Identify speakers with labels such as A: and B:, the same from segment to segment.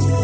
A: هنا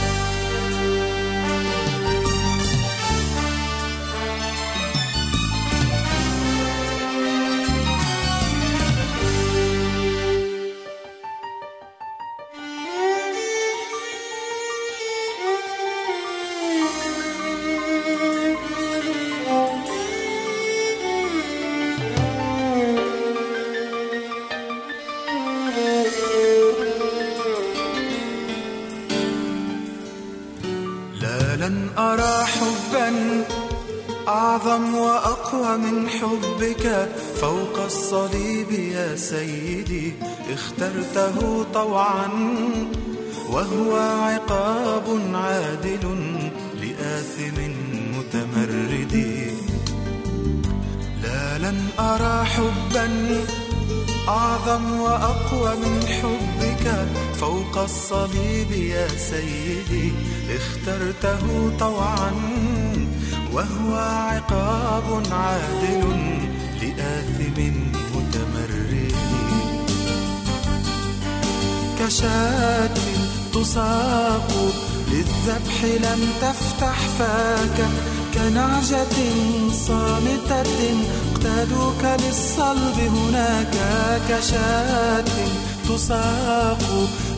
B: طوعا وهو عقاب عادل لآثم متمرد. لا لن أرى حبا أعظم وأقوى من حبك فوق الصليب يا سيدي. اخترته طوعا وهو عقاب عادل لآثم كشاة تساق للذبح لم تفتح فاك كنعجة صامتة اقتادوك للصلب هناك كشاة تساق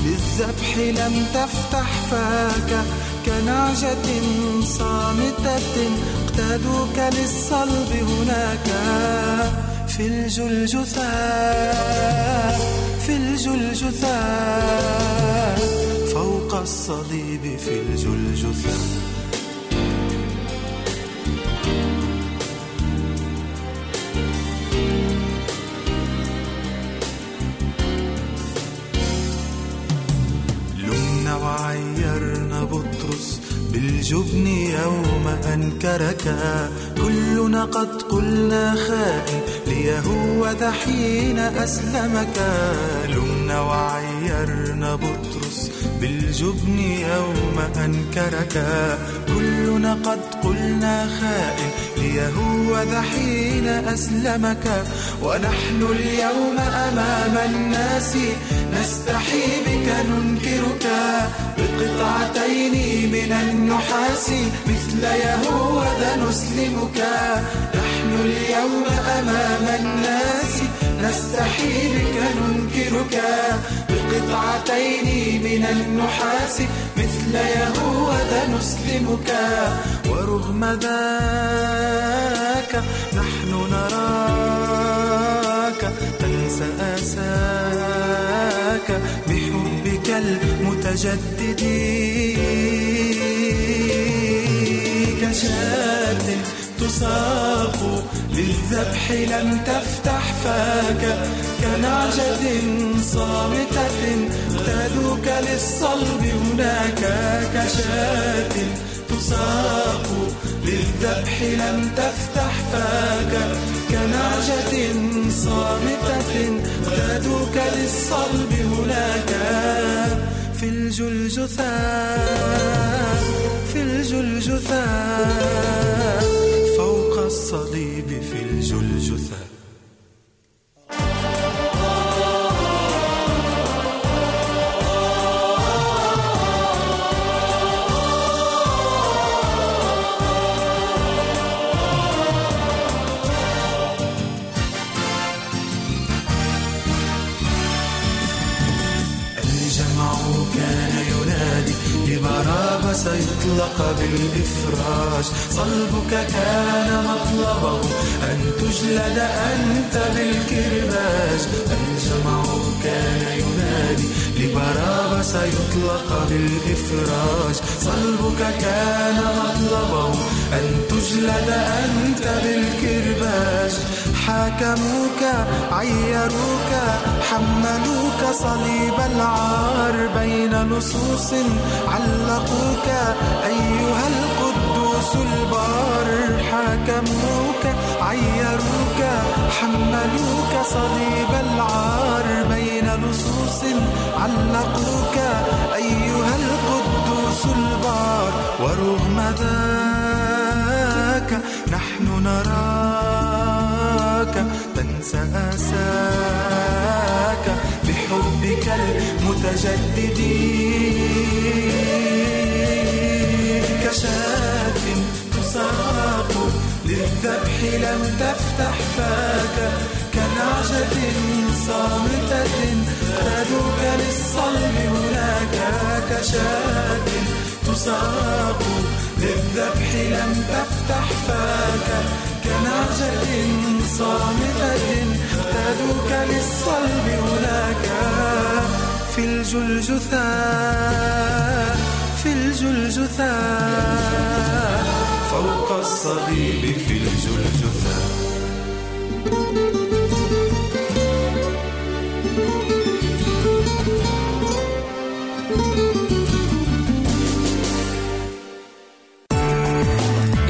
B: للذبح لم تفتح فاك كنعجة صامتة اقتادوك للصلب هناك في الجلجثة في الجلجثة فوق الصليب في الجلجثة. بالجبن يوم أنكرك. كلنا قد قلنا خائن ليهوذا حين أسلمك. لمنا وعيرنا بطرس بالجبن يوم أنكرك. كلنا قد قلنا خائن ليهوذا حين أسلمك. ونحن اليوم أمام الناس نستحي بك ننكرك. بقطعتين من النحاس مثل يهوذا نسلمك. نحن اليوم أمام الناس. نستحي بك ننكرك بقطعتين من النحاس مثل يهوذا نسلمك ورغم ذاك نحن نراك تنسى آساك بحبك المتجدد كشاة تساق للذبح لم تفتح فاك كنعجة صامتة اقتادوك للصلب هناك كشاة تساق للذبح لم تفتح فاك كنعجة صامتة اقتادوك للصلب هناك في الجلجثة في الجلجثة الصليب في الجلجثة. سيطلق بالإفراج صلبك كان مطلبه أن تجلد أنت بالكرباج الجمع كان ينادي لبرابة سيطلق بالإفراج صلبك كان مطلبه أن تجلد أنت بالكرباج حاكموك عيروك حملوك صليب العار بين لصوص علقوك أيها القدوس البار حاكموك عيروك حملوك صليب العار. بين لصوص علقوك أيها القدوس البار. ورغم ذاك نحن نراك تنسى أساك. بحبك المتجدد. كشاة تساق للذبح لم تفتح فاك. كنعجة صامتة قادوك للصلب هناك. كشاة تساق للذبح لم تفتح فاك. كنعجة صامتة قادوك للصلب هناك. في الجلجثاء في الجلجثاء فوق الصليب في الجلجثاء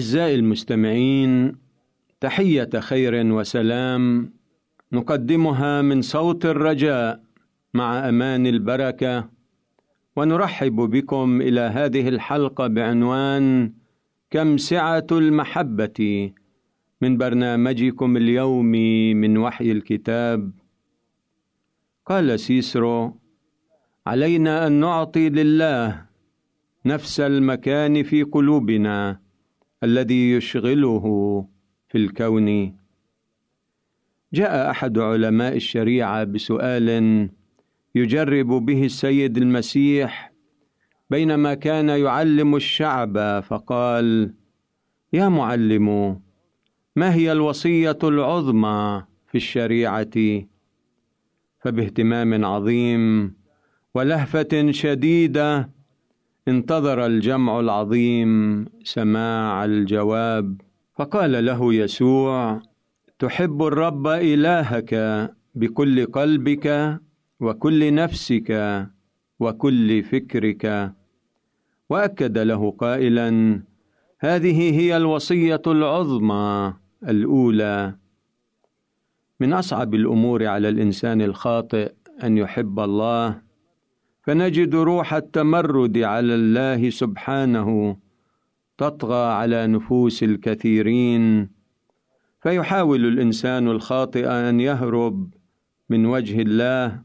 C: أعزائي المستمعين تحية خير وسلام نقدمها من صوت الرجاء مع أمان البركة ونرحب بكم إلى هذه الحلقة بعنوان كم سعة المحبة من برنامجكم اليومي من وحي الكتاب. قال سيسرو علينا أن نعطي لله نفس المكان في قلوبنا الذي يشغله في الكون. جاء أحد علماء الشريعة بسؤال يجرب به السيد المسيح بينما كان يعلم الشعب فقال يا معلم ما هي الوصية العظمى في الشريعة؟ فباهتمام عظيم ولهفة شديدة انتظر الجمع العظيم سماع الجواب فقال له يسوع تحب الرب إلهك بكل قلبك وكل نفسك وكل فكرك. وأكد له قائلا هذه هي الوصية العظمى الأولى. من أصعب الأمور على الإنسان الخاطئ أن يحب الله فنجد روح التمرد على الله سبحانه تطغى على نفوس الكثيرين. فيحاول الإنسان الخاطئ أن يهرب من وجه الله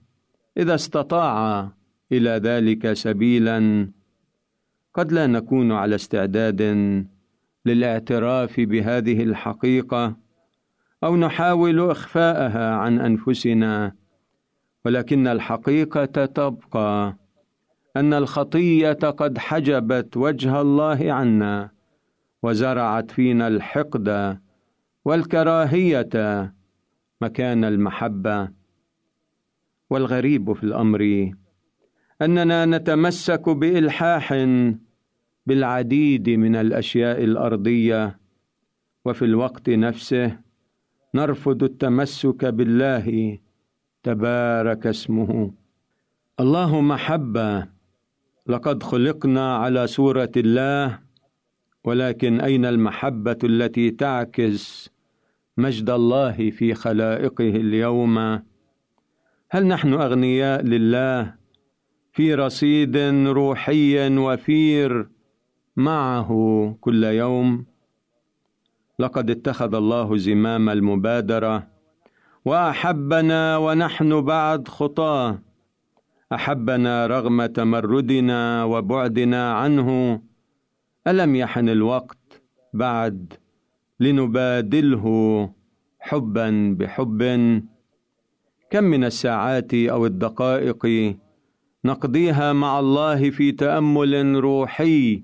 C: إذا استطاع إلى ذلك سبيلا. قد لا نكون على استعداد للاعتراف بهذه الحقيقة أو نحاول إخفاءها عن أنفسنا. ولكن الحقيقة تبقى أن الخطية قد حجبت وجه الله عنا وزرعت فينا الحقد والكراهية مكان المحبة والغريب في الأمر. أننا نتمسك بإلحاح بالعديد من الأشياء الأرضية وفي الوقت نفسه نرفض التمسك بالله تبارك اسمه. الله محبه لقد خلقنا على صورة الله ولكن أين المحبة التي تعكس مجد الله في خلائقه اليوم؟ هل نحن أغنياء لله في رصيد روحي وفير معه كل يوم؟ لقد اتخذ الله زمام المبادرة وأحبنا ونحن بعد خطاه. أحبنا رغم تمردنا وبعدنا عنه. ألم يحن الوقت بعد لنبادله حبا بحب؟ كم من الساعات أو الدقائق نقضيها مع الله في تأمل روحي.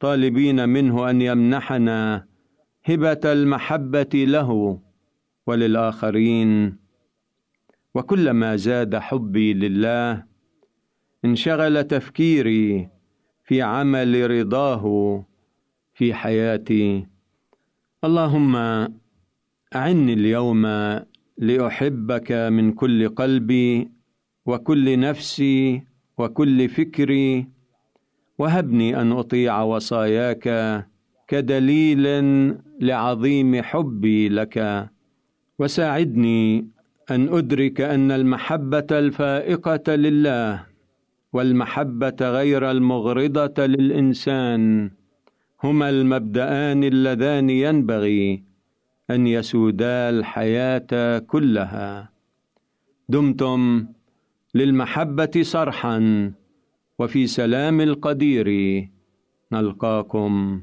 C: طالبين منه أن يمنحنا هبة المحبة له. وللآخرين. وكلما زاد حبي لله انشغل تفكيري في عمل رضاه في حياتي. اللهم أعني اليوم لأحبك من كل قلبي وكل نفسي وكل فكري. وهبني أن أطيع وصاياك كدليل لعظيم حبي لك. وساعدني أن أدرك أن المحبة الفائقة لله والمحبة غير المغرضة للإنسان هما المبدان اللذان ينبغي أن يسودا الحياة كلها. دمتم للمحبة صرحا وفي سلام القدير نلقاكم.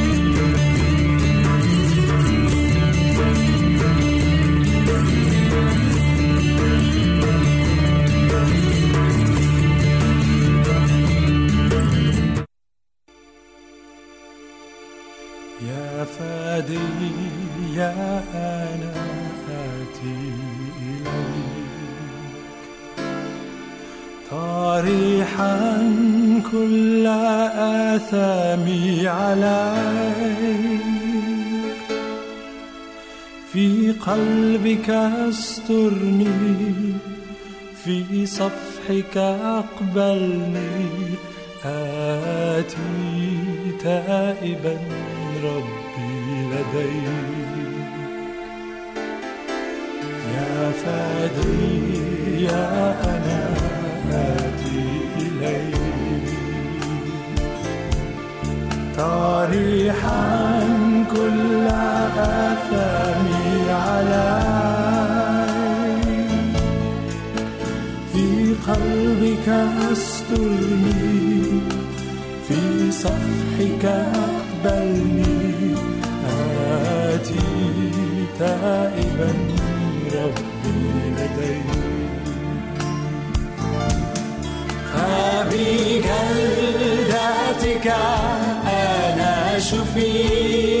D: قلبك استرني في صفحك أقبلني. آتي تائبا ربي لديك. يا فادي يا أنا آتي إليك. طارحا كل آثامي عليك قلبك استرني في صفحك أقبلني. آتي تائبا ربي لديك فبجلدتك أنا شفيت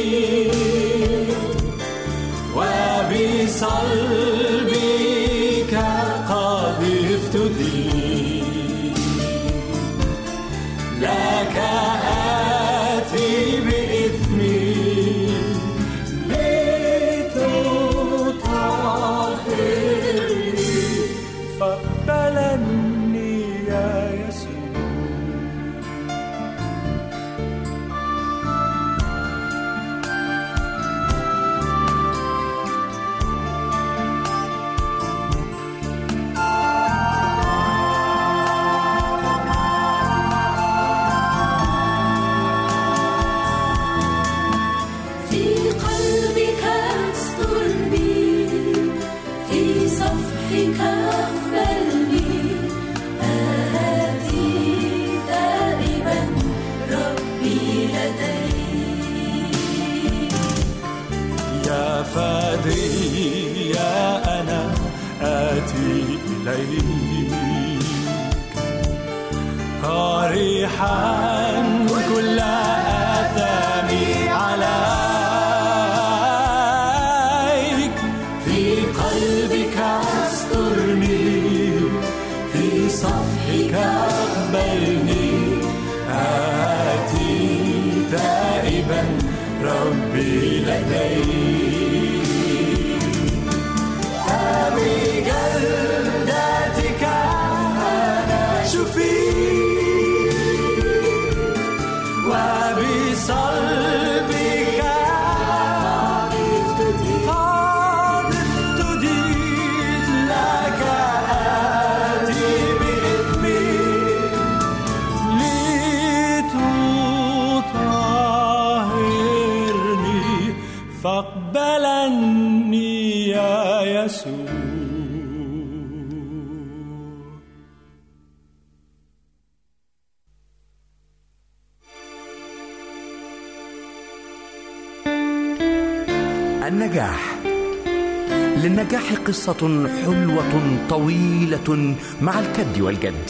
E: للنجاح قصة حلوة طويلة مع الكد والجد.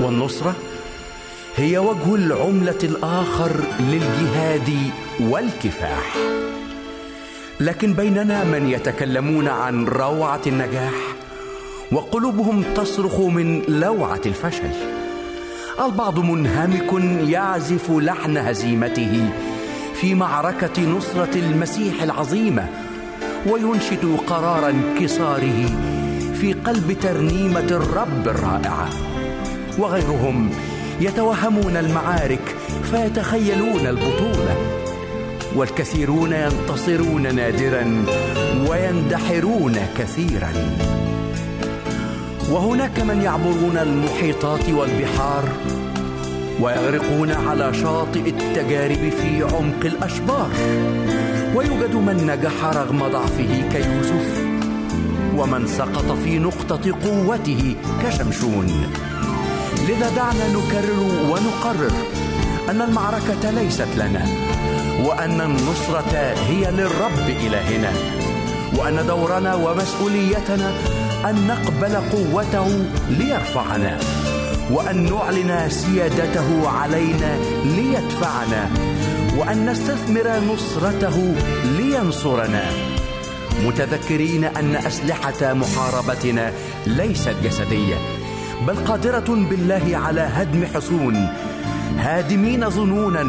E: والنصرة هي وجه العملة الآخر للجهاد والكفاح. لكن بيننا من يتكلمون عن روعة النجاح وقلوبهم تصرخ من لوعة الفشل. البعض منهمك يعزف لحن هزيمته في معركة نصرة المسيح العظيمة وينشد قرار انكساره في قلب ترنيمة الرب الرائعة. وغيرهم يتوهمون المعارك فيتخيلون البطولة. والكثيرون ينتصرون نادرا ويندحرون كثيرا. وهناك من يعبرون المحيطات والبحار ويغرقون على شاطئ التجارب في عمق الأشبار. ويوجد من نجح رغم ضعفه كيوسف ومن سقط في نقطة قوته كشمشون. لذا دعنا نكرر ونقرر أن المعركة ليست لنا وأن النصرة هي للرب إلهنا وأن دورنا ومسؤوليتنا أن نقبل قوته ليرفعنا وأن نعلن سيادته علينا ليدفعنا. وأن نستثمر نصرته لينصرنا. متذكرين أن أسلحة محاربتنا ليست جسدية بل قادرة بالله على هدم حصون هادمين ظنونا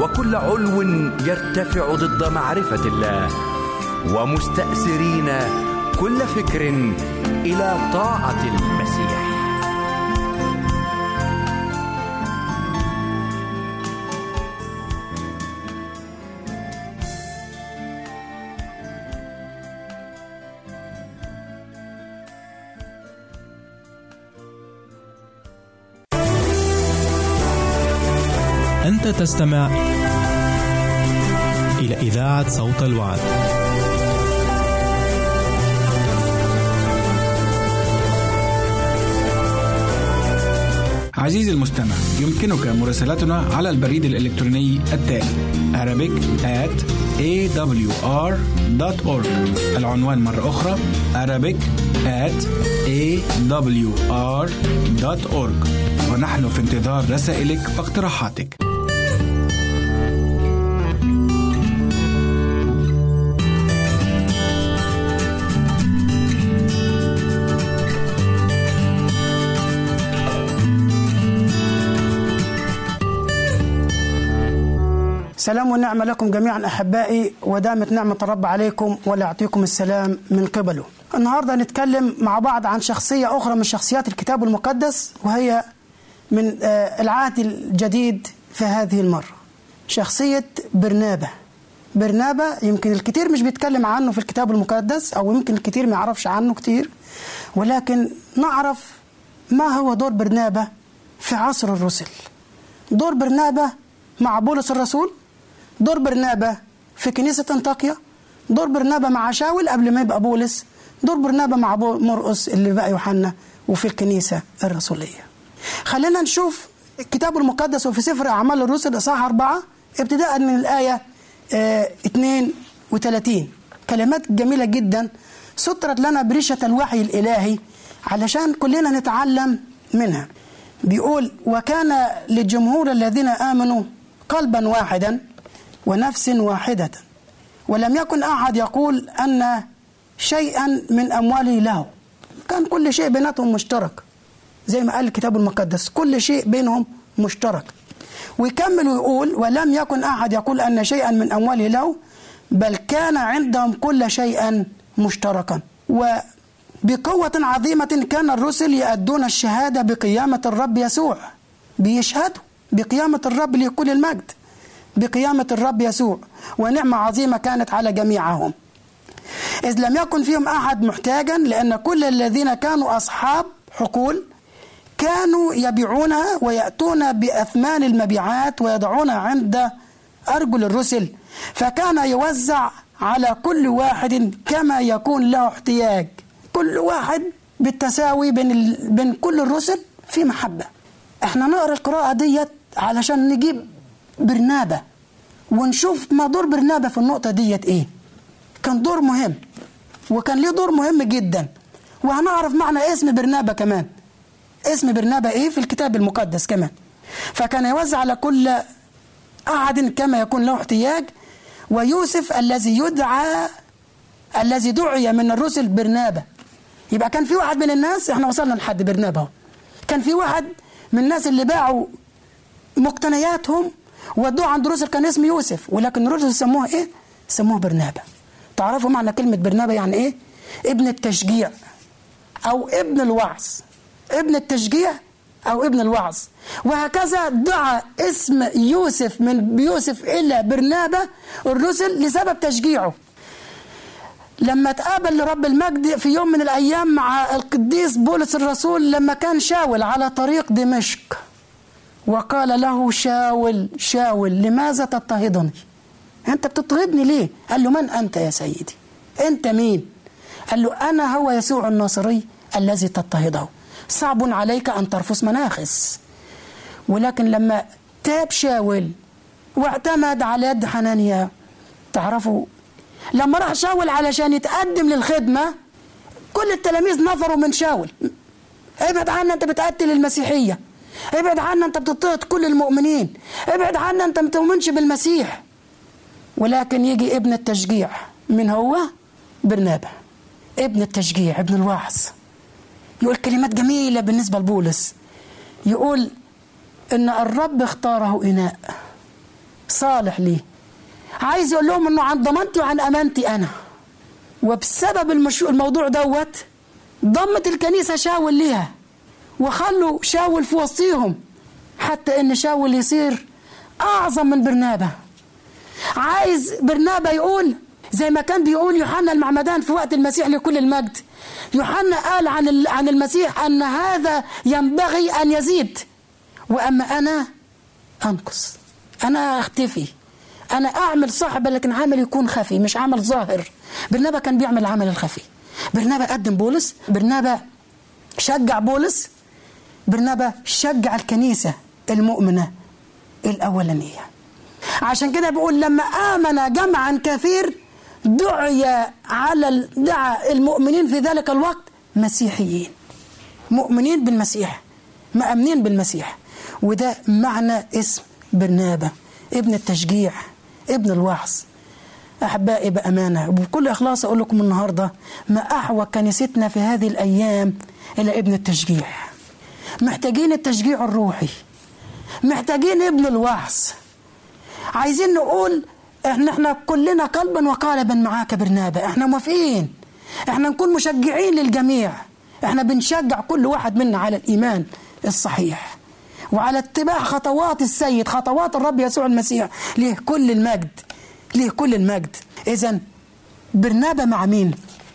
E: وكل علو يرتفع ضد معرفة الله. ومستأسرين كل فكر إلى طاعة المسيح.
F: تستمع إلى إذاعة صوت الوعد.
G: عزيزي المستمع يمكنك مراسلتنا على البريد الإلكتروني التالي Arabic at awr.org العنوان مرة أخرى Arabic at awr.org ونحن في انتظار رسائلك واقتراحاتك.
H: سلام ونعمة لكم جميعا أحبائي ودامت نعمة الرب عليكم ولا يعطيكم السلام من قبله. النهاردة نتكلم مع بعض عن شخصية أخرى من شخصيات الكتاب المقدس وهي من آه، العهد الجديد في هذه المرة. شخصية برنابة. برنابة يمكن الكثير مش بيتكلم عنه في الكتاب المقدس أو يمكن الكثير ما يعرفش عنه كتير ولكن نعرف ما هو دور برنابة في عصر الرسل. دور برنابة مع بولس الرسول؟ دور برنابة في كنيسة أنطاكيا دور برنابة مع شاول قبل ما يبقى بولس دور برنابة مع مرقس اللي بقى يوحنا وفي الكنيسة الرسولية. خلينا نشوف الكتاب المقدس وفي سفر أعمال الرسل إصحاح أربعة ابتداء من الآية آه 32 كلمات جميلة جدا سترت لنا بريشة الوحي الإلهي علشان كلنا نتعلم منها. بيقول وكان للجمهور الذين آمنوا قلبا واحدا ونفس واحدة. ولم يكن أحد يقول أن شيئا من أمواله له. كان كل شيء بيناتهم مشترك. زي ما قال الكتاب المقدس كل شيء بينهم مشترك. ويكمل ويقول ولم يكن أحد يقول أن شيئا من أمواله له بل كان عندهم كل شيئا مشتركا. وبقوة عظيمة كان الرسل يؤدون الشهادة بقيامة الرب يسوع. بيشهدوا بقيامة الرب لكل المجد. بقيامة الرب يسوع ونعمة عظيمة كانت على جميعهم. إذ لم يكن فيهم أحد محتاجا لأن كل الذين كانوا أصحاب حقول كانوا يبيعونها ويأتون بأثمان المبيعات ويضعونها عند أرجل الرسل. فكان يوزع على كل واحد كما يكون له احتياج. كل واحد بالتساوي بين, ال... بين كل الرسل في محبة. إحنا نقرأ القراءة ديت علشان نجيب برنابة. ونشوف ما دور برنابة في النقطة ديت إيه. كان دور مهم. وكان ليه دور مهم جدا. وهنعرف معنى اسم برنابة كمان. اسم برنابة إيه في الكتاب المقدس كمان. فكان يوزع على كل أحد كما يكون له احتياج. ويوسف الذي يدعى الذي دعي من الرسل برنابة. يبقى كان في واحد من الناس إحنا وصلنا لحد برنابة كان في واحد من الناس اللي باعوا مقتنياتهم ودوه عند الرسل كان اسمه يوسف ولكن الرسل سموه إيه؟ سموه برنابة. تعرفوا معنى كلمة برنابة يعني إيه؟ ابن التشجيع أو ابن الوعظ. ابن التشجيع أو ابن الوعظ. وهكذا دعا اسم يوسف من يوسف إلى برنابة الرسل لسبب تشجيعه. لما تقابل لرب المجد في يوم من الأيام مع القديس بولس الرسول لما كان شاول على طريق دمشق. وقال له شاول شاول لماذا تضطهدني؟ أنت بتضطهدني ليه؟ قال له من أنت يا سيدي؟ أنت مين؟ قال له أنا هو يسوع الناصري الذي تضطهده. صعب عليك أن ترفس مناخس ولكن لما تاب شاول واعتمد على يد حنانيا تعرفوا لما راح شاول علشان يتقدم للخدمة كل التلاميذ نفروا من شاول. ابعد عنا أنت بتقتل المسيحية. ابعد عنا انت بتضطهد كل المؤمنين. ابعد عنا انت ما تؤمنش بالمسيح. ولكن يجي ابن التشجيع. من هو؟ برنابا. ابن التشجيع ابن الوعظ. يقول كلمات جميلة بالنسبة لبولس. يقول إن الرب اختاره إناء. صالح ليه. عايز يقول لهم إنه عن ضمانتي وعن أمانتي أنا. وبسبب المشو... الموضوع دوت ضمت الكنيسة شاول ليها. وخلوا شاول في وسطيهم حتى إن شاول يصير أعظم من برنابا عايز برنابا يقول زي ما كان بيقول يوحنا المعمدان في وقت المسيح لكل المجد. يوحنا قال عن عن المسيح أن هذا ينبغي أن يزيد. وأما أنا أنقص. أنا أختفي. أنا أعمل صاحب لكن عمل يكون خفي مش عمل ظاهر. برنابا كان بيعمل العمل الخفي. برنابا قدم بولس. برنابا شجع بولس. برنابا شجع الكنيسة المؤمنة الأولانية. عشان كده بيقول لما آمن جمعا كثير دعي على دعا المؤمنين في ذلك الوقت مسيحيين. مؤمنين بالمسيح مأمنين بالمسيح. وده معنى اسم برنابا ابن التشجيع ابن الوعظ. أحبائي بأمانة وبكل إخلاص أقول لكم النهاردة ما أحوج كنيستنا في هذه الأيام إلى ابن التشجيع. محتاجين التشجيع الروحي. محتاجين ابن الوعظ. عايزين نقول إحنا إحنا كلنا قلبا وقالبا معاك برنابا إحنا موافقين. إحنا نكون مشجعين للجميع. إحنا بنشجع كل واحد منا على الإيمان الصحيح. وعلى اتباع خطوات السيد خطوات الرب يسوع المسيح ليه كل المجد. ليه كل المجد. اذا برنابا مع مين؟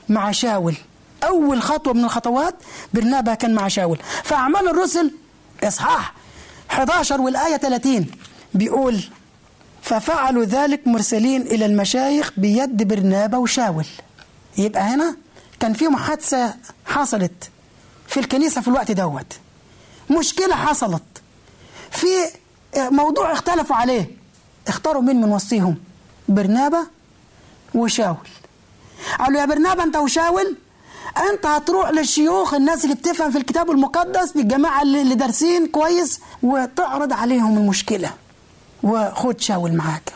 H: مع شاول. أول خطوة من الخطوات برنابا كان مع شاول. فأعمال الرسل إصحاح 11 والآية 30 بيقول ففعلوا ذلك مرسلين إلى المشايخ بيد برنابا وشاول. يبقى هنا كان في محادثة حصلت في الكنيسة في الوقت دوت. مشكلة حصلت. في موضوع اختلفوا عليه. اختاروا مين من وسطيهم برنابا وشاول. قال له يا برنابا أنت وشاول؟ أنت هتروح للشيوخ الناس اللي بتفهم في الكتاب المقدس للجماعه اللي دارسين كويس وتعرض عليهم المشكلة. وخد شاول معاك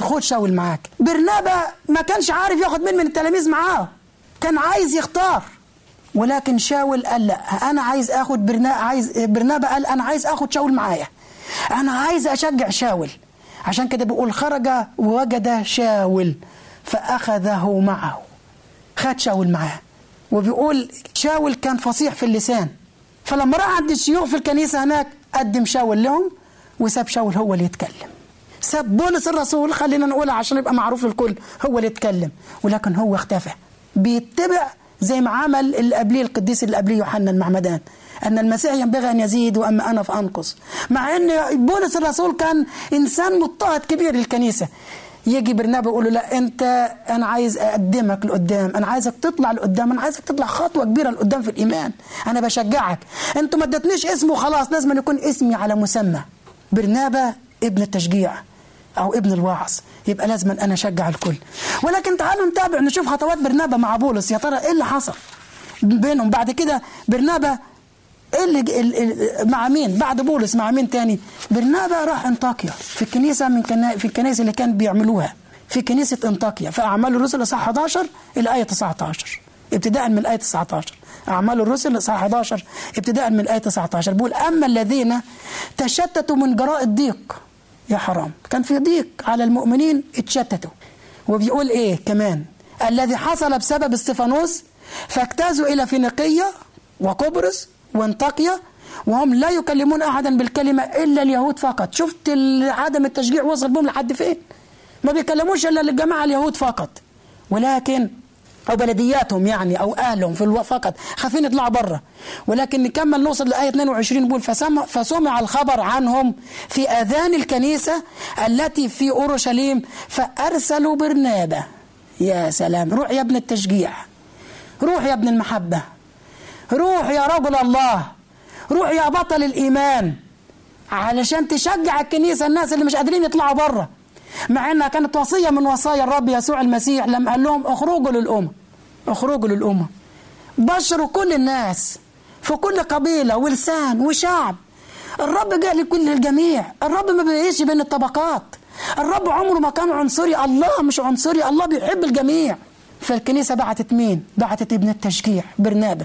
H: خد شاول معاك. برنابا ما كانش عارف ياخد مين من التلاميذ معاه. كان عايز يختار. ولكن شاول قال لا أنا عايز آخد برنا عايز برنابا قال أنا عايز آخد شاول معايا. أنا عايز أشجع شاول. عشان كده بيقول خرج ووجد شاول فأخذه معه. خد شاول معاه. وبيقول شاول كان فصيح في اللسان. فلما راح عند الشيوخ في الكنيسة هناك قدم شاول لهم وساب شاول هو اللي يتكلم. ساب بولس الرسول خلينا نقولها عشان يبقى معروف للكل هو اللي يتكلم. ولكن هو اختفى. بيتبع زي ما عمل اللي قبليه القديس اللي قبليه يوحنا المعمدان أن المسيح ينبغي أن يزيد واما أنا فانقص مع أن بولس الرسول كان إنسان مضطهد كبير للكنيسة. يجي برنابا يقول له لا أنت أنا عايز أقدمك لقدام أنا عايزك تطلع لقدام أنا عايزك تطلع خطوة كبيرة لقدام في الإيمان. أنا بشجعك. أنتوا ما ادتنيش اسمه خلاص لازم يكون اسمي على مسمى. برنابا ابن التشجيع أو ابن الوعظ. يبقى لازم أنا أشجع الكل. ولكن تعالوا نتابع نشوف خطوات برنابا مع بولس. يا ترى إيه اللي حصل بينهم؟ بعد كده برنابا اللي ال- ال- مع مين؟ بعد بولس مع مين تاني؟ برنابا راح أنطاكيا في الكنيسة من كنا في الكنائس اللي كان بيعملوها. في كنيسة أنطاكيا. في أعمال الرسل اصحاح 11 إلى آية 19 ابتداء من الايه 19 أعمال الرسل اصحاح 11 ابتداء من الايه 19 بيقول أما الذين تشتتوا من جراء الضيق. يا حرام. كان في ضيق على المؤمنين اتشتتوا. وبيقول إيه كمان؟ الذي حصل بسبب استفانوس فاجتازوا إلى فينيقيه وقبرص وانطاكيا وهم لا يكلمون أحدا بالكلمة إلا اليهود فقط. شفت عدم التشجيع وصل بهم لحد فين؟ ما بيكلموش إلا للجماعه اليهود فقط. ولكن أو بلدياتهم يعني أو أهلهم في فقط. خافين يطلعوا بره ولكن نكمل نوصل لآية 22 بيقول فسمع, فسمع الخبر عنهم في آذان الكنيسة التي في أورشليم فأرسلوا برنابا يا سلام. روح يا ابن التشجيع. روح يا ابن المحبة. روح يا رجل الله. روح يا بطل الإيمان. علشان تشجع الكنيسة الناس اللي مش قادرين يطلعوا بره مع إنها كانت وصية من وصايا الرب يسوع المسيح. لما قال لهم اخرجوا للامم اخرجوا للامم بشروا كل الناس في كل قبيلة ولسان وشعب. الرب جاء لكل الجميع. الرب ما بيعيش بين الطبقات. الرب عمره ما كان عنصري. الله مش عنصري. الله بيحب الجميع. فالكنيسة بعتت مين؟ بعتت ابن التشجيع برنابا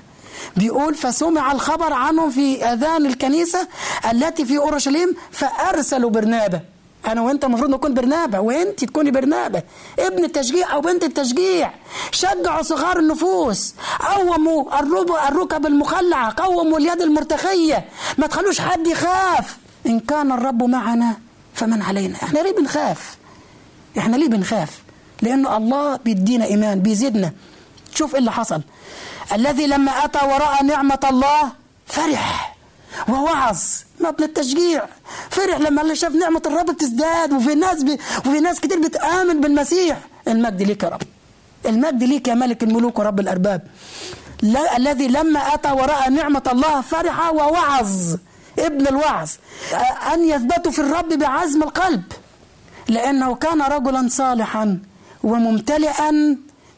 H: بيقول فسمع الخبر عنهم في أذان الكنيسة التي في أورشليم فأرسلوا برنابا أنا وأنت المفروض نكون برنابا وأنت تكوني برنابا ابن التشجيع أو بنت التشجيع شجعوا صغار النفوس قوموا الركب المخلعة قوموا اليد المرتخية. ما تخلوش حد يخاف. إن كان الرب معنا فمن علينا. إحنا ليه بنخاف؟ إحنا ليه بنخاف؟ لأنه الله بيدينا إيمان بيزيدنا. شوف إيه اللي حصل. الذي لما أتى ورأى نعمة الله فرح ووعظ ابن التشجيع فرح لما شاف نعمة الرب بتزداد وفي ناس بي وفي ناس كتير بتآمن بالمسيح. المجد ليك يا رب. المجد ليك يا ملك الملوك ورب الأرباب. لا الذي لما أتى ورأى نعمة الله فرح ووعظ. ابن الوعظ. أن يثبتوا في الرب بعزم القلب. لأنه كان رجلا صالحا وممتلئا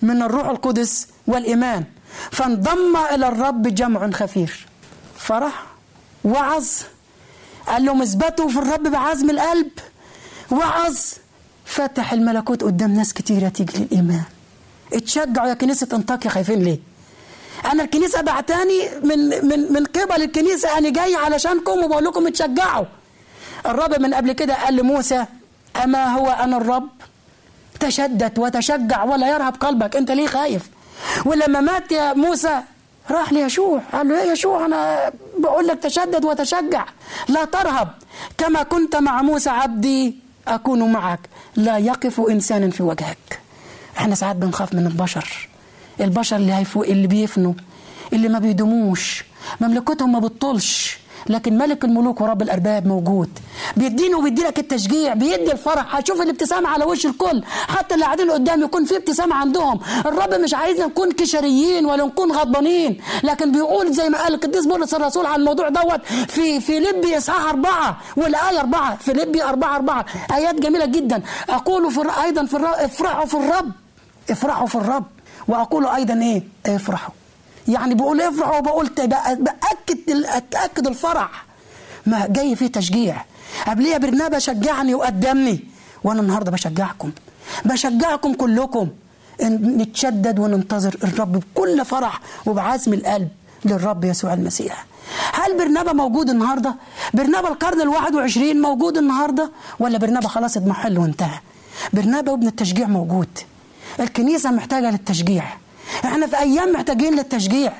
H: من الروح القدس والإيمان. فانضم إلى الرب جمع خفير فرح وعظ. قال لهم اثبتوا في الرب بعزم القلب. وعظ. فتح الملكوت قدام ناس كتيرة تيجي للإيمان اتشجعوا يا كنيسة أنطاكيا خايفين ليه؟ أنا الكنيسة بعتاني من من من قبل الكنيسة أنا جاي علشانكم وبقول لكم اتشجعوا. الرب من قبل كده قال لموسى أما هو أنا الرب؟ تشدد وتشجع ولا يرهب قلبك. أنت ليه خايف؟ ولما مات يا موسى؟ راح ليشوع. قال له يا يشوع أنا بقول لك تشدد وتشجع. لا ترهب. كما كنت مع موسى عبدي أكون معك. لا يقف إنسان في وجهك. إحنا ساعات بنخاف من البشر. البشر اللي هيفو اللي بيفنوا اللي ما بيدوموش. مملكتهم ما بتطولش لكن ملك الملوك ورب الأرباب موجود. بيديني وبيدي لك التشجيع بيدي الفرح. هتشوف الابتسامه على وش الكل. حتى اللي قاعدين قدام يكون في ابتسامه عندهم. الرب مش عايزنا نكون كشريين ولا نكون غضبانين. لكن بيقول زي ما قال القديس بولس الرسول على الموضوع دوت في في لبي إصحاح أربعة. والآية أربعة. في لبي أربعة أربعة. آيات جميلة جدا. أقول في أيضا في افرحوا في الرب. افرحوا في الرب. وأقول أيضا إيه؟ افرحوا. يعني بقول افرحوا وبقول بأكد اكد الفرح. ما جاي فيه تشجيع. قبليه برنابا شجعني وقدمني. وأنا النهارده بشجعكم. بشجعكم كلكم. إن نتشدد وننتظر الرب بكل فرح وبعزم القلب للرب يسوع المسيح. هل برنابا موجود النهارده؟ برنابا القرن الواحد وعشرين موجود النهارده؟ ولا برنابا خلاص اضمحل وانتهى؟ برنابا وابن التشجيع موجود. الكنيسة محتاجة للتشجيع. إحنا في أيام محتاجين للتشجيع.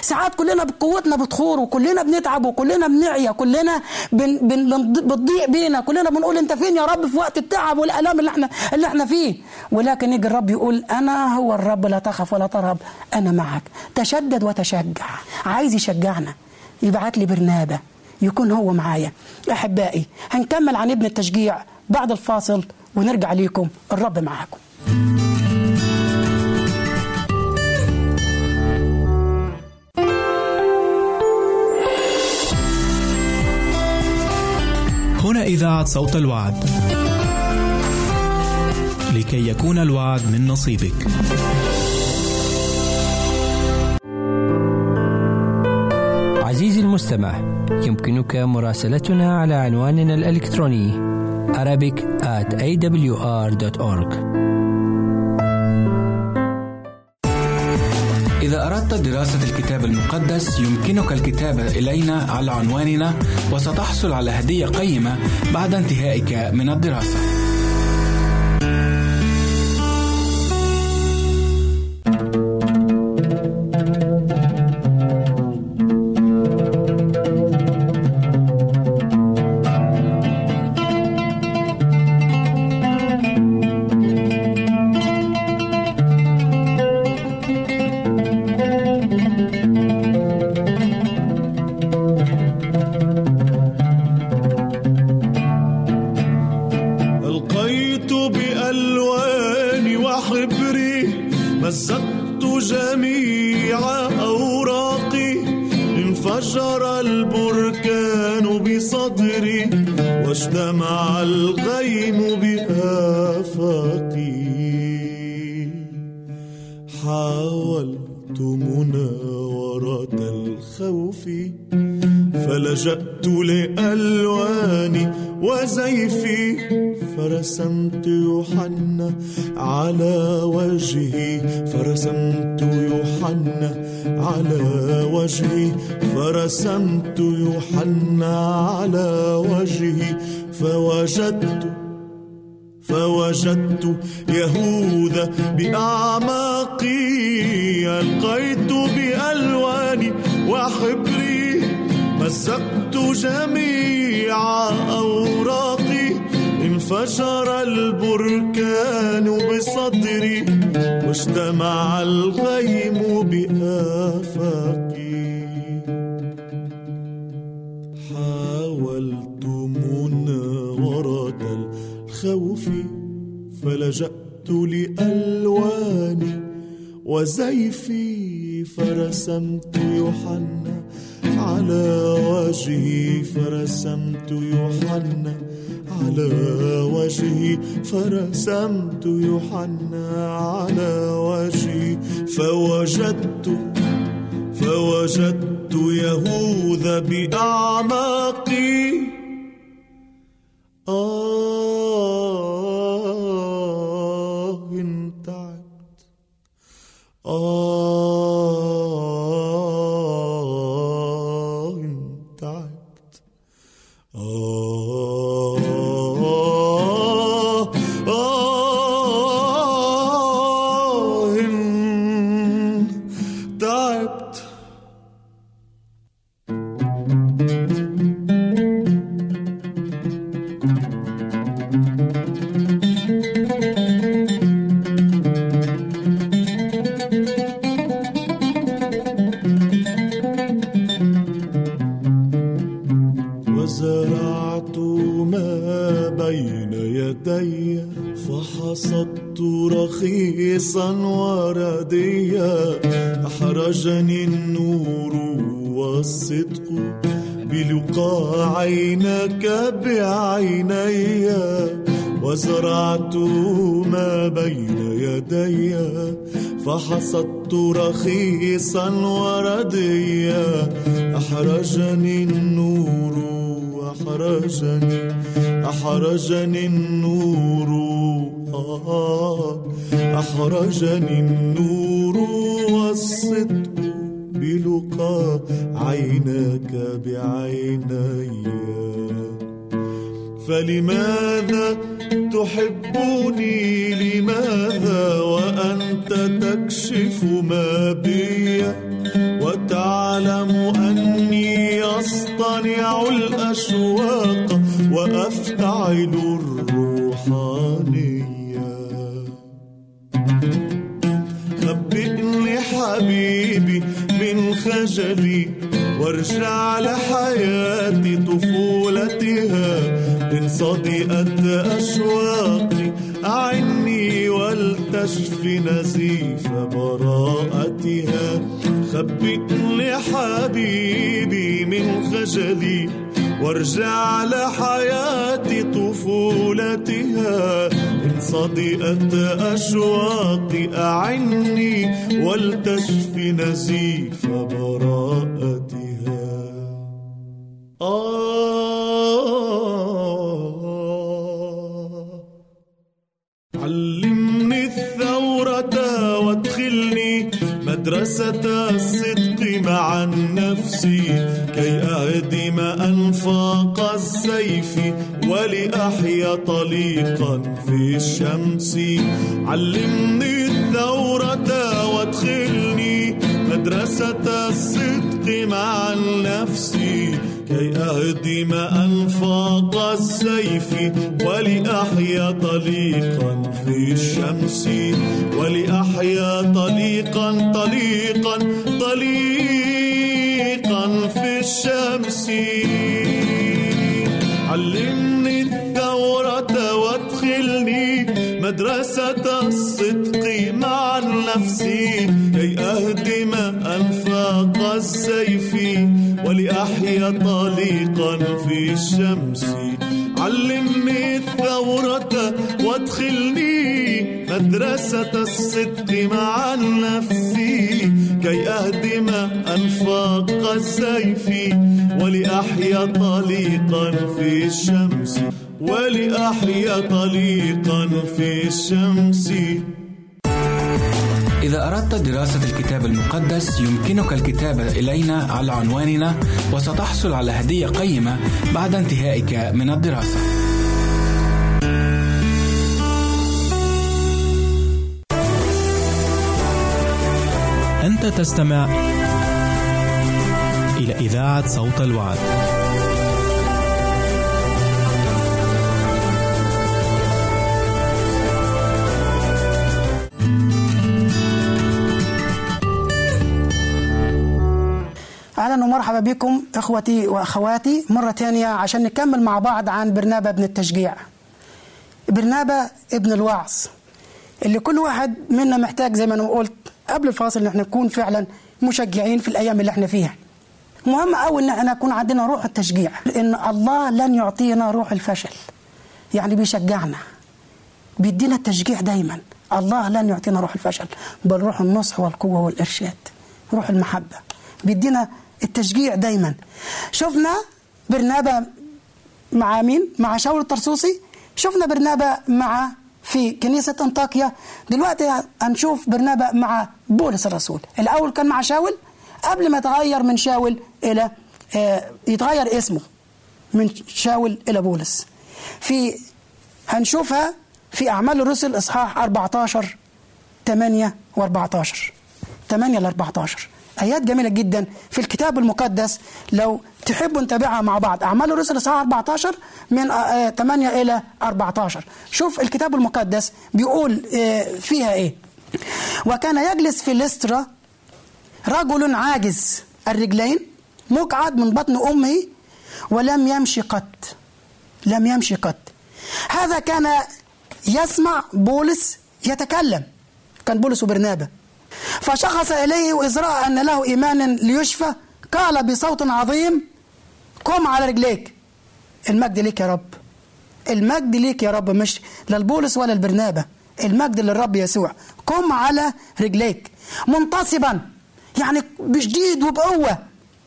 H: ساعات كلنا بقوتنا بتخور وكلنا بنتعب وكلنا بنعيا كلنا بن بن بتضيع بينا كلنا بنقول انت فين يا رب في وقت التعب والالام اللي إحنا اللي إحنا فيه. ولكن يجي الرب يقول أنا هو الرب لا تخف ولا ترهب أنا معك. تشدد وتشجع. عايز يشجعنا يبعت لي برنابة يكون هو معايا. أحبائي هنكمل عن ابن التشجيع بعد الفاصل ونرجع ليكم. الرب معاكم.
F: إذاعة صوت الوعد. لكي يكون الوعد من نصيبك.
I: عزيزي المستمع يمكنك مراسلتنا على عنواننا الإلكتروني Arabic at awr.org
G: إذا أردت دراسة الكتاب المقدس يمكنك الكتابة إلينا على عنواننا وستحصل على هدية قيمة بعد انتهائك من الدراسة.
J: واجتمع الغيم بآفاقي حاولت مناورة الخوف فلجأت لألواني وزيفي فرسمت يوحنا على وجهي فرسمت يوحنا على وجهي فرسمت يوحنا على وجهي فوجدت فوجدت يهوذا بأعماقي ألقيت بألواني وحبري مزقت جميع أوراقي انفجر البركان بصدري واجتمع الغيم بآفاقي. الخوف فلجأت لألواني وزيفي فرسمت يوحنا على وجهي فرسمت يوحنا على وجهي فرسمت يوحنا على وجهي. فوجدت فوجدت يهوذا بأعماقي. آه آه فحصدت رخيصا ورديا. أحرجني النور أحرجني أحرجني النور. آه. أحرجني من خجلي وارجع لحياتي طفولتها. إن صدئت أشواقي أعني ولتشف نزيف براءتها. آه. علمني الثورة وادخلني مدرسة الصدق مع النفس. كي أهدم أنفاق السيف ولأحيا طليقا في الشمس. علمني الثورة وادخلني مدرسة الصدق مع النفس. كي أهدم أنفاق السيف ولأحيا طليقا في الشمس. ولأحيا طليقا طليقا طليقا مدرسة الصدق مع النفس. كي أهدم أنفاق السيف. ولأحيا طليقا في الشمس. علمني الثورة وادخلني مدرسة الصدق مع النفس كي أهدم أنفاق السيف ولأحيا طليقا في الشمس ولأحيا طليقا في الشمس
G: إذا أردت دراسة الكتاب المقدس يمكنك الكتابة إلينا على عنواننا وستحصل على هدية قيمة بعد انتهائك من الدراسة.
F: أنت تستمع إلى إذاعة صوت الوعد.
H: أهلا ومرحبا بكم إخوتي وأخواتي مرة ثانية عشان نكمل مع بعض عن برنابا ابن التشجيع برنابا ابن الوعظ اللي كل واحد منا محتاج زي ما أنا قلت قبل الفاصل إن إحنا نكون فعلا مشجعين في الأيام اللي إحنا فيها. مهم قوي إن إحنا يكون عندنا روح التشجيع ان الله لن يعطينا روح الفشل. يعني بيشجعنا بيدينا التشجيع دايما. الله لن يعطينا روح الفشل بل روح النصح والقوة والإرشاد روح المحبة. بيدينا التشجيع دايما. شفنا برنابا مع مين؟ مع شاول الطرسوسي؟ شفنا برنابا مع في كنيسة أنطاكيا. دلوقتي هنشوف برنابا مع بولس الرسول. الأول كان مع شاول قبل ما يتغير من شاول إلى آه يتغير اسمه من شاول إلى بولس. في هنشوفها في أعمال الرسل إصحاح 14 8 و14 8 ل 14 آيات جميلة جدا في الكتاب المقدس. لو تحبوا نتابعها مع بعض. أعمال الرسل إصحاح 14 من 8 إلى 14 شوف الكتاب المقدس بيقول فيها إيه. وكان يجلس في لسترا رجل عاجز. الرجلين مقعد من بطن أمه ولم يمشي قط. لم يمشي قط. هذا كان يسمع بولس يتكلم. كان بولس وبرنابا فشخص إليه وإذ رأى أن له إيمان ليشفى. قال بصوت عظيم قم على رجليك. المجد ليك يا رب. المجد ليك يا رب. مش للبولس ولا البرنابة. المجد للرب يسوع. قم على رجليك. منتصبا. يعني بشديد وبقوة.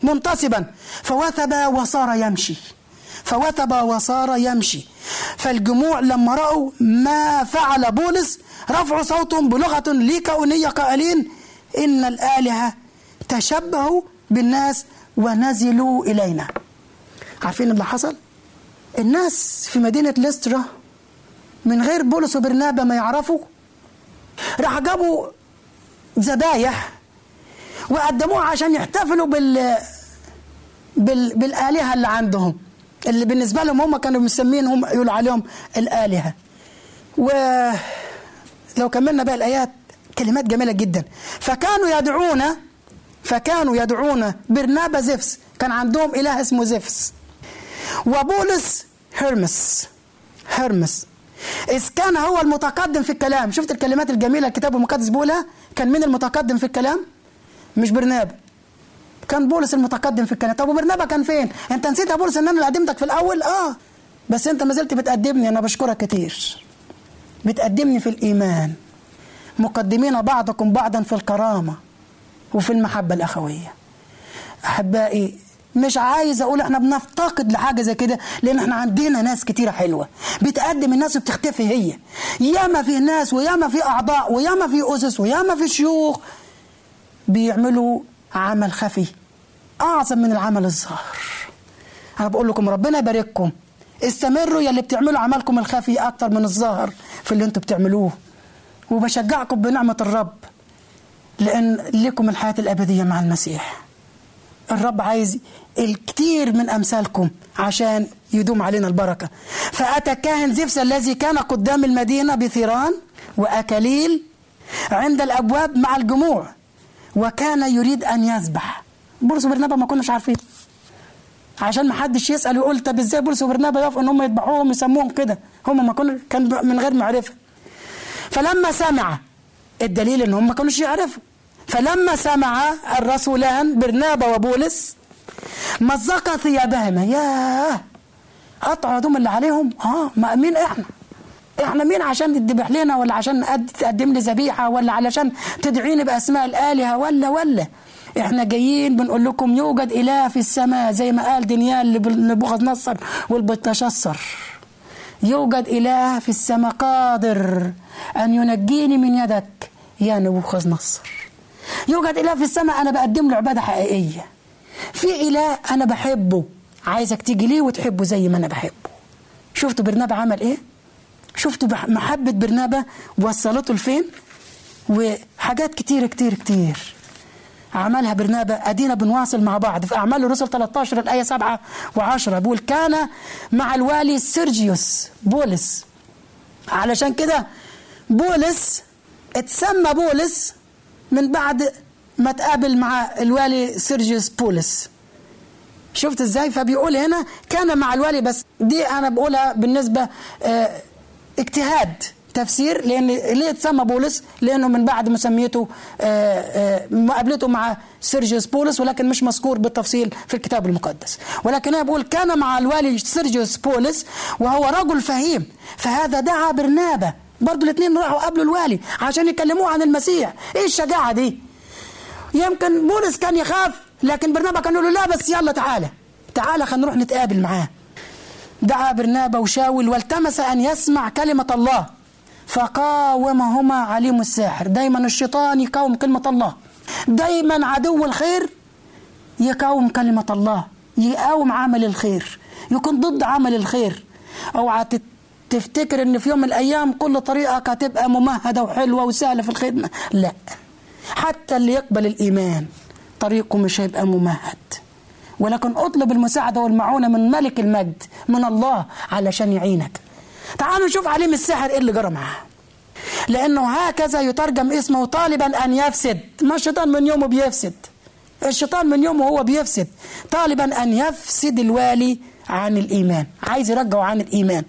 H: منتصبا. فوثب وصار يمشي. فوثب وصار يمشي. فالجموع لما رأوا ما فعل بولس رفعوا صوتهم بلغة ليكاونية قائلين إن الآلهة تشبهوا بالناس ونزلوا إلينا. عارفين اللي حصل؟ الناس في مدينة لسترا من غير بولس وبرنابا ما يعرفوا راح جابوا ذبايح وقدموها عشان يحتفلوا بال... بال... بالآلهة اللي عندهم. اللي بالنسبة لهم هم كانوا مسمينهم يقولوا عليهم الآلهة. ولو كملنا بقى الآيات كلمات جميلة جدا. فكانوا يدعون فكانوا يدعون برنابا زفس. كان عندهم إله اسمه زفس. وبولس هرمس. هرمس. إذ كان هو المتقدم في الكلام. شفت الكلمات الجميلة الكتاب المقدس بيقولها؟ كان مين المتقدم في الكلام؟ مش برنابا كان بولس المتقدم في الكلام طب وبرنابا كان فين؟ انت نسيت يا بولس ان أنا اللي قدمتك في الأول؟ آه. بس انت ما زلت بتقدمني أنا بشكرك كتير. بتقدمني في الإيمان. مقدمين بعضكم بعضا في الكرامة وفي المحبة الأخوية. أحبائي مش عايز أقول إحنا بنفتقد لحاجة زي كده لأن إحنا عندنا ناس كتيرة حلوة. بتقدم الناس وبتختفي هي. ياما في ناس وياما في أعضاء وياما في أسس وياما في شيوخ بيعملوا عمل خفي أعظم من العمل الظاهر. أنا بقول لكم ربنا يبارككم. استمروا يا اللي بتعملوا عملكم الخفي أكتر من الظاهر في اللي أنتوا بتعملوه. وبشجعكم بنعمة الرب لأن لكم الحياة الأبدية مع المسيح. الرب عايز الكثير من أمثالكم عشان يدوم علينا البركة. فأتى كاهن زفس الذي كان قدام المدينة بثيران وأكاليل عند الأبواب مع الجموع. وكان يريد أن يذبح بولس وبرنابا ما كناش عارفين. عشان ما حدش يسأل ويقول طب إزاي بولس وبرنابا يقفوا إن هم يذبحوهم يسموهم كده؟ هم ما كانوا كان من غير معرفة. فلما سمع الدليل إن هم ما كانوش يعرفوا. فلما سمع الرسولان برنابا وبولس مزق ثيابهما ياه! قطعوا هدوم اللي عليهم. آه ما مين إحنا. إحنا مين عشان تذبح لنا ولا عشان تقدم لي ذبيحة ولا علشان تدعيني بأسماء الآلهة؟ ولا ولا. إحنا جايين بنقول لكم يوجد إله في السماء زي ما قال دانيال لنبوخذ نصر والبتشصر يوجد إله في السماء قادر أن ينجيني من يدك يا نبوخذ نصر يوجد إله في السماء أنا بقدم له عبادة حقيقية. في إله أنا بحبه عايزك تيجي ليه وتحبه زي ما أنا بحبه. شفتوا برنابا عمل إيه؟ شفتوا محبة برنابا وصلته لفين؟ وحاجات كتير كتير كتير. عملها برنابا ادينا بنواصل مع بعض. في أعمال الرسل 13 الآية 7 و10 بيقول كان مع الوالي سيرجيوس بولس. علشان كده بولس اتسمى بولس من بعد ما تقابل مع الوالي سيرجيوس بولس. شفت إزاي؟ فبيقول هنا كان مع الوالي بس دي أنا بقولها بالنسبة آه اجتهاد تفسير لأن ليه اتسمى بولس؟ لأنه من بعد مسميته مقابلته مع سيرجيوس بولس ولكن مش مذكور بالتفصيل في الكتاب المقدس. ولكن أنا بقول كان مع الوالي سيرجيوس بولس وهو رجل فهيم فهذا دعا برنابا برضه الاثنين راحوا قابلوا الوالي عشان يكلموه عن المسيح. إيه الشجاعة دي؟ يمكن بولس كان يخاف لكن برنابا كان يقول له لا بس يلا تعالى. تعالى خلينا نروح نتقابل معاه. دعا برنابا وشاول والتمس أن يسمع كلمة الله. فقاومهما عليم الساحر دايما الشيطان يقاوم كلمة الله. دايما عدو الخير يقاوم كلمة الله. يقاوم عمل الخير. يكون ضد عمل الخير. أوعى تفتكر إن في يوم من الأيام كل طريقك هتبقى ممهدة وحلوة وسهلة في الخدمة. لا. حتى اللي يقبل الإيمان طريقه مش هيبقى ممهد. ولكن أطلب المساعدة والمعونة من ملك المجد من الله علشان يعينك. تعالوا نشوف عليم السحر إيه اللي جرى معاه. لأنه هكذا يترجم اسمه طالبا أن يفسد. ما الشيطان من يومه بيفسد؟ الشيطان من يومه هو بيفسد. طالبا أن يفسد الوالي عن الإيمان. عايز يرجعه عن الإيمان.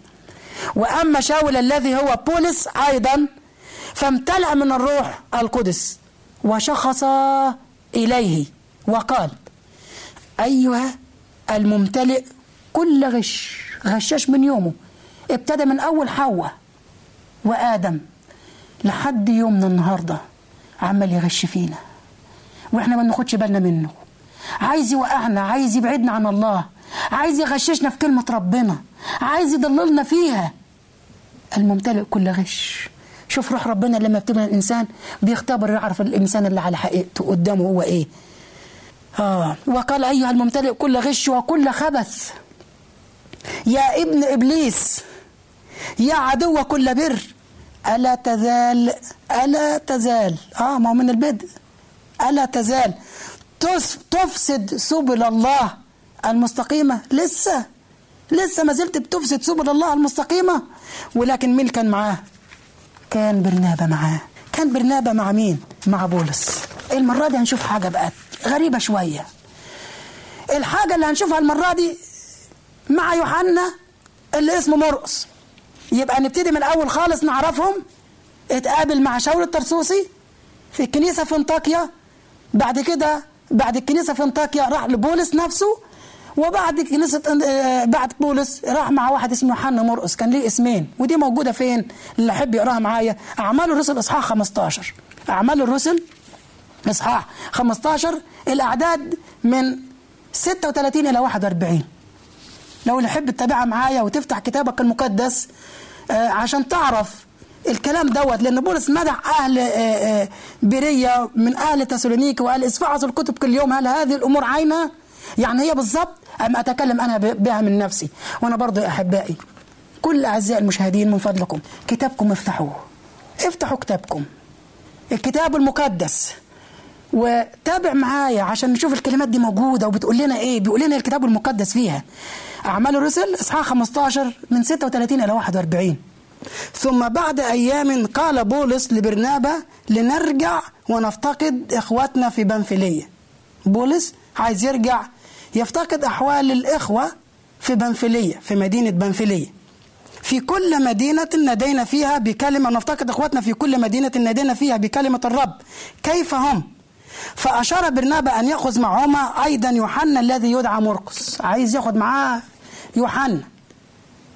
H: وأما شاول الذي هو بولس أيضا فامتلأ من الروح القدس وشخص إليه وقال أيها الممتلئ كل غش غشاش من يومه. ابتدى من أول حواء وآدم لحد يومنا النهارده عمال يغش فينا. وإحنا ما بناخدش بالنا منه. عايز يوقعنا عايز يبعدنا عن الله. عايز يغششنا في كلمة ربنا. عايز يضللنا فيها. الممتلئ كل غش. شوف روح ربنا لما بتبنى الإنسان بيختبر يعرف الإنسان اللي على حقيقته قدامه هو إيه. آه. وقال أيها الممتلئ كل غش وكل خبث. يا ابن إبليس يا عدو كل بر. ألا تزال ألا تزال. آه ما هو من البدء ألا تزال. تفسد سبل الله المستقيمة. لسه لسه ما زلت بتفسد سبل الله المستقيمة. ولكن مين كان معاه؟ كان برنابة معاه. كان برنابة مع مين؟ مع بولس. المرة دي هنشوف حاجة بقى. غريبة شوية. الحاجة اللي هنشوفها المرة دي مع يوحنا اللي اسمه مرقس يبقى نبتدي من الأول خالص نعرفهم. اتقابل مع شاول الترسوسي في الكنيسة في انطاكيا بعد كده بعد الكنيسة في انطاكيا راح لبولس نفسه. وبعد كنيسة آه، بعد بولس راح مع واحد اسمه يوحنا مرقس كان ليه اسمين. ودي موجودة فين؟ اللي يحب يقراها معايا. أعمال الرسل إصحاح 15 أعمال الرسل إصحاح 15 الأعداد من 36 إلى 41 لو يحب تتابعها معايا وتفتح كتابك المقدس آه، عشان تعرف الكلام دوت لأن بولس مدح أهل آه، آه، بيريا من أهل تسالونيكي وقال اسفعوا الكتب كل يوم هل هذه الأمور عينها؟ يعني هي بالظبط اما أتكلم أنا ب- بها من نفسي. وأنا برضو يا أحبائي كل أعزائي المشاهدين من فضلكم كتابكم افتحوه. افتحوا كتابكم. الكتاب المقدس. وتابع معايا عشان نشوف الكلمات دي موجودة وبتقول لنا إيه بيقول لنا الكتاب المقدس فيها. أعمال الرسل إصحاح 15 من 36 إلى 41 ثم بعد أيام قال بولس لبرنابا لنرجع ونفتقد إخواتنا في بنفليه بولس عايز يرجع يفتقد أحوال الإخوة في بنفليه في مدينة بنفليه في كل مدينة نادينا فيها بكلمة نفتقد إخواتنا في كل مدينة نادينا فيها بكلمة الرب. كيف هم؟ فأشار برنابا أن يأخذ معهما. أيضا يوحنا الذي يدعى مرقس. عايز ياخد معاه يوحنا.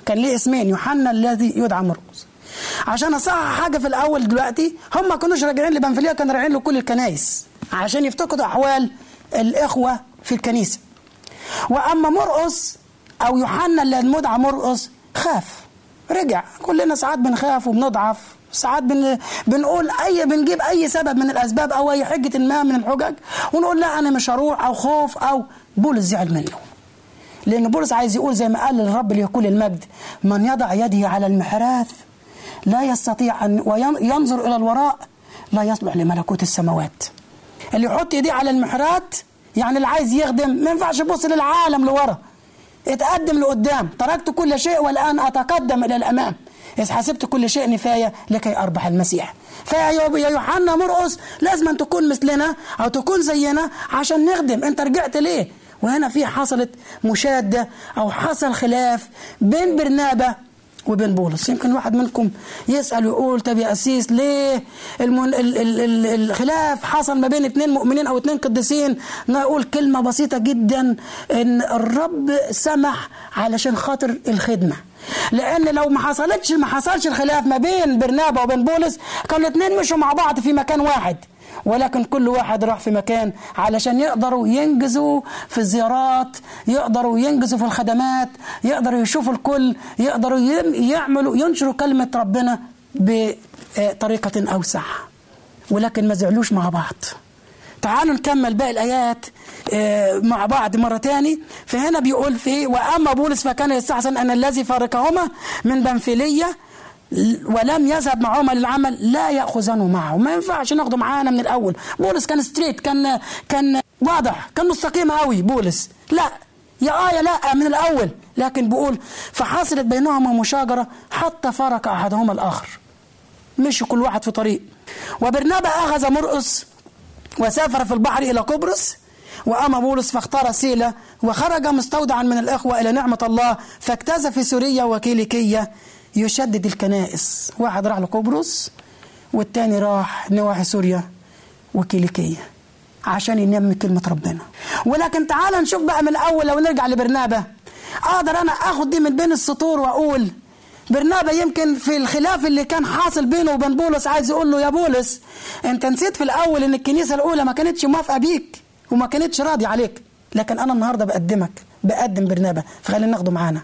H: كان ليه اسمين؟ يوحنا الذي يدعى مرقس. عشان أصحح حاجة في الأول دلوقتي هم ما كانوش راجعين لبنفلية كانوا راجعين لكل الكنايس عشان يفتقدوا أحوال الإخوة في الكنيسة. وأما مرقس أو يوحنا اللي المدعى مرقس خاف. رجع. كلنا ساعات بنخاف وبنضعف. ساعات بن... بنقول اي بنجيب أي سبب من الأسباب أو أي حجة ما من الحجج ونقول لا أنا مش هروح أو خوف أو بولس زعل منه لأن بولس عايز يقول زي ما قال للرب ليكون المجد من يضع يده على المحراث لا يستطيع أن وينظر إلى الوراء لا يصلح لملكوت السماوات. اللي يحط ايديه على المحراث يعني اللي عايز يخدم ما ينفعش يبص للعالم لورا. اتقدم لقدام. تركت كل شيء والآن أتقدم إلى الأمام. إذ حسبت كل شيء نفاية لكي أربح المسيح. فيا يا يوحنا مرقس لازم أن تكون مثلنا أو تكون زينا عشان نخدم. أنت رجعت ليه؟ وهنا في حصلت مشادة أو حصل خلاف بين برنابة وبين بولس. يمكن واحد منكم يسأل ويقول طب يا أسيس ليه؟ المن... ال... ال... ال... الخلاف حصل ما بين اتنين مؤمنين أو اتنين قديسين. نقول كلمة بسيطة جدا إن الرب سمح علشان خاطر الخدمة. لأن لو ما حصلتش ما حصلش الخلاف ما بين برنابا وبين بولس كانوا الاتنين مشوا مع بعض في مكان واحد. ولكن كل واحد راح في مكان علشان يقدروا ينجزوا في الزيارات يقدروا ينجزوا في الخدمات يقدروا يشوفوا الكل يقدروا يعملوا ينشروا كلمة ربنا بطريقة أوسع. ولكن ما زعلوش مع بعض. تعالوا نكمل باقي الآيات مع بعض مرة تاني. فهنا بيقول في وأما بولس فكان يستحسن أن الذي فارقهما من بنفيلية ولم يذهب معهما للعمل لا يأخذنه معه. ما ينفعش ناخده معانا من الأول. بولس كان ستريت كان كان واضح كان مستقيم قوي بولس. لا يا آه يا لا من الأول. لكن بيقول فحصلت بينهما مشاجرة حتى فرق احدهما الآخر. مشي كل واحد في طريق. وبرنابا أخذ مرقس وسافر في البحر إلى قبرص وأما بولس فاختار سيلة وخرج مستودعا من الإخوة إلى نعمة الله فاجتاز في سوريا وكيليكية. يشدد الكنائس. واحد راح لقبرص والتاني راح نواحي سوريا وكيليكية عشان ينمي كلمة ربنا. ولكن تعال نشوف بقى من الأول لو نرجع لبرنابة. أقدر أنا أخد دي من بين السطور وأقول برنابا يمكن في الخلاف اللي كان حاصل بينه وبين بولس عايز يقول له يا بولس أنت نسيت في الأول إن الكنيسة الأولى ما كانتش موافقة بيك وما كانتش راضية عليك. لكن أنا النهارده بقدمك بقدم برنابا فخلينا ناخده معانا.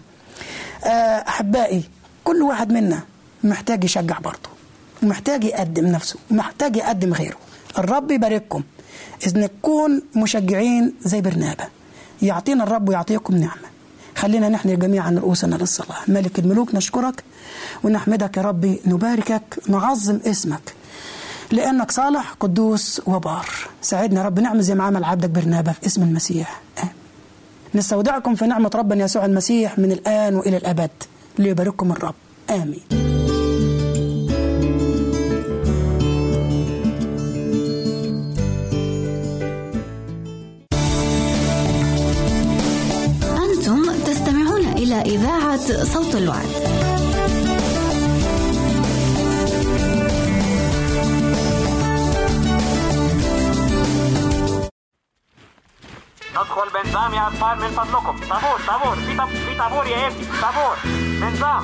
H: آه، أحبائي كل واحد منا محتاج يشجع برضه ومحتاج يقدم نفسه ومحتاج يقدم غيره. الرب يبارككم. إذ نكون مشجعين زي برنابا يعطينا الرب ويعطيكم نعمة. خلينا نحن جميعا رؤوسنا للصلاة. ملك الملوك نشكرك ونحمدك يا ربي نباركك نعظم اسمك. لأنك صالح قدوس وبار. ساعدنا رب نعمل زي ما عمل عبدك برنابا في اسم المسيح. آمين. نستودعكم في نعمة ربنا يسوع المسيح من الآن وإلى الأبد. ليبارككم الرب آمين
K: أنتم تستمعون إلى إذاعة صوت الوعد.
L: ندخل بنظام يا أطفال من فضلكم طابور طابور في في طابور يا ابني طابور بنظام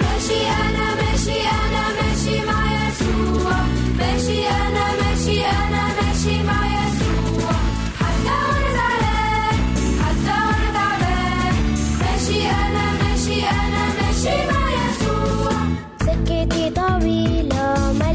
M: ماشي أنا ماشي أنا ماشي مع يسوع ماشي أنا ماشي أنا ماشي مع يسوع حتى وأنا زعلان حتى وأنا تعبان ماشي أنا ماشي أنا ماشي مع يسوع
N: سكتي طويلة ما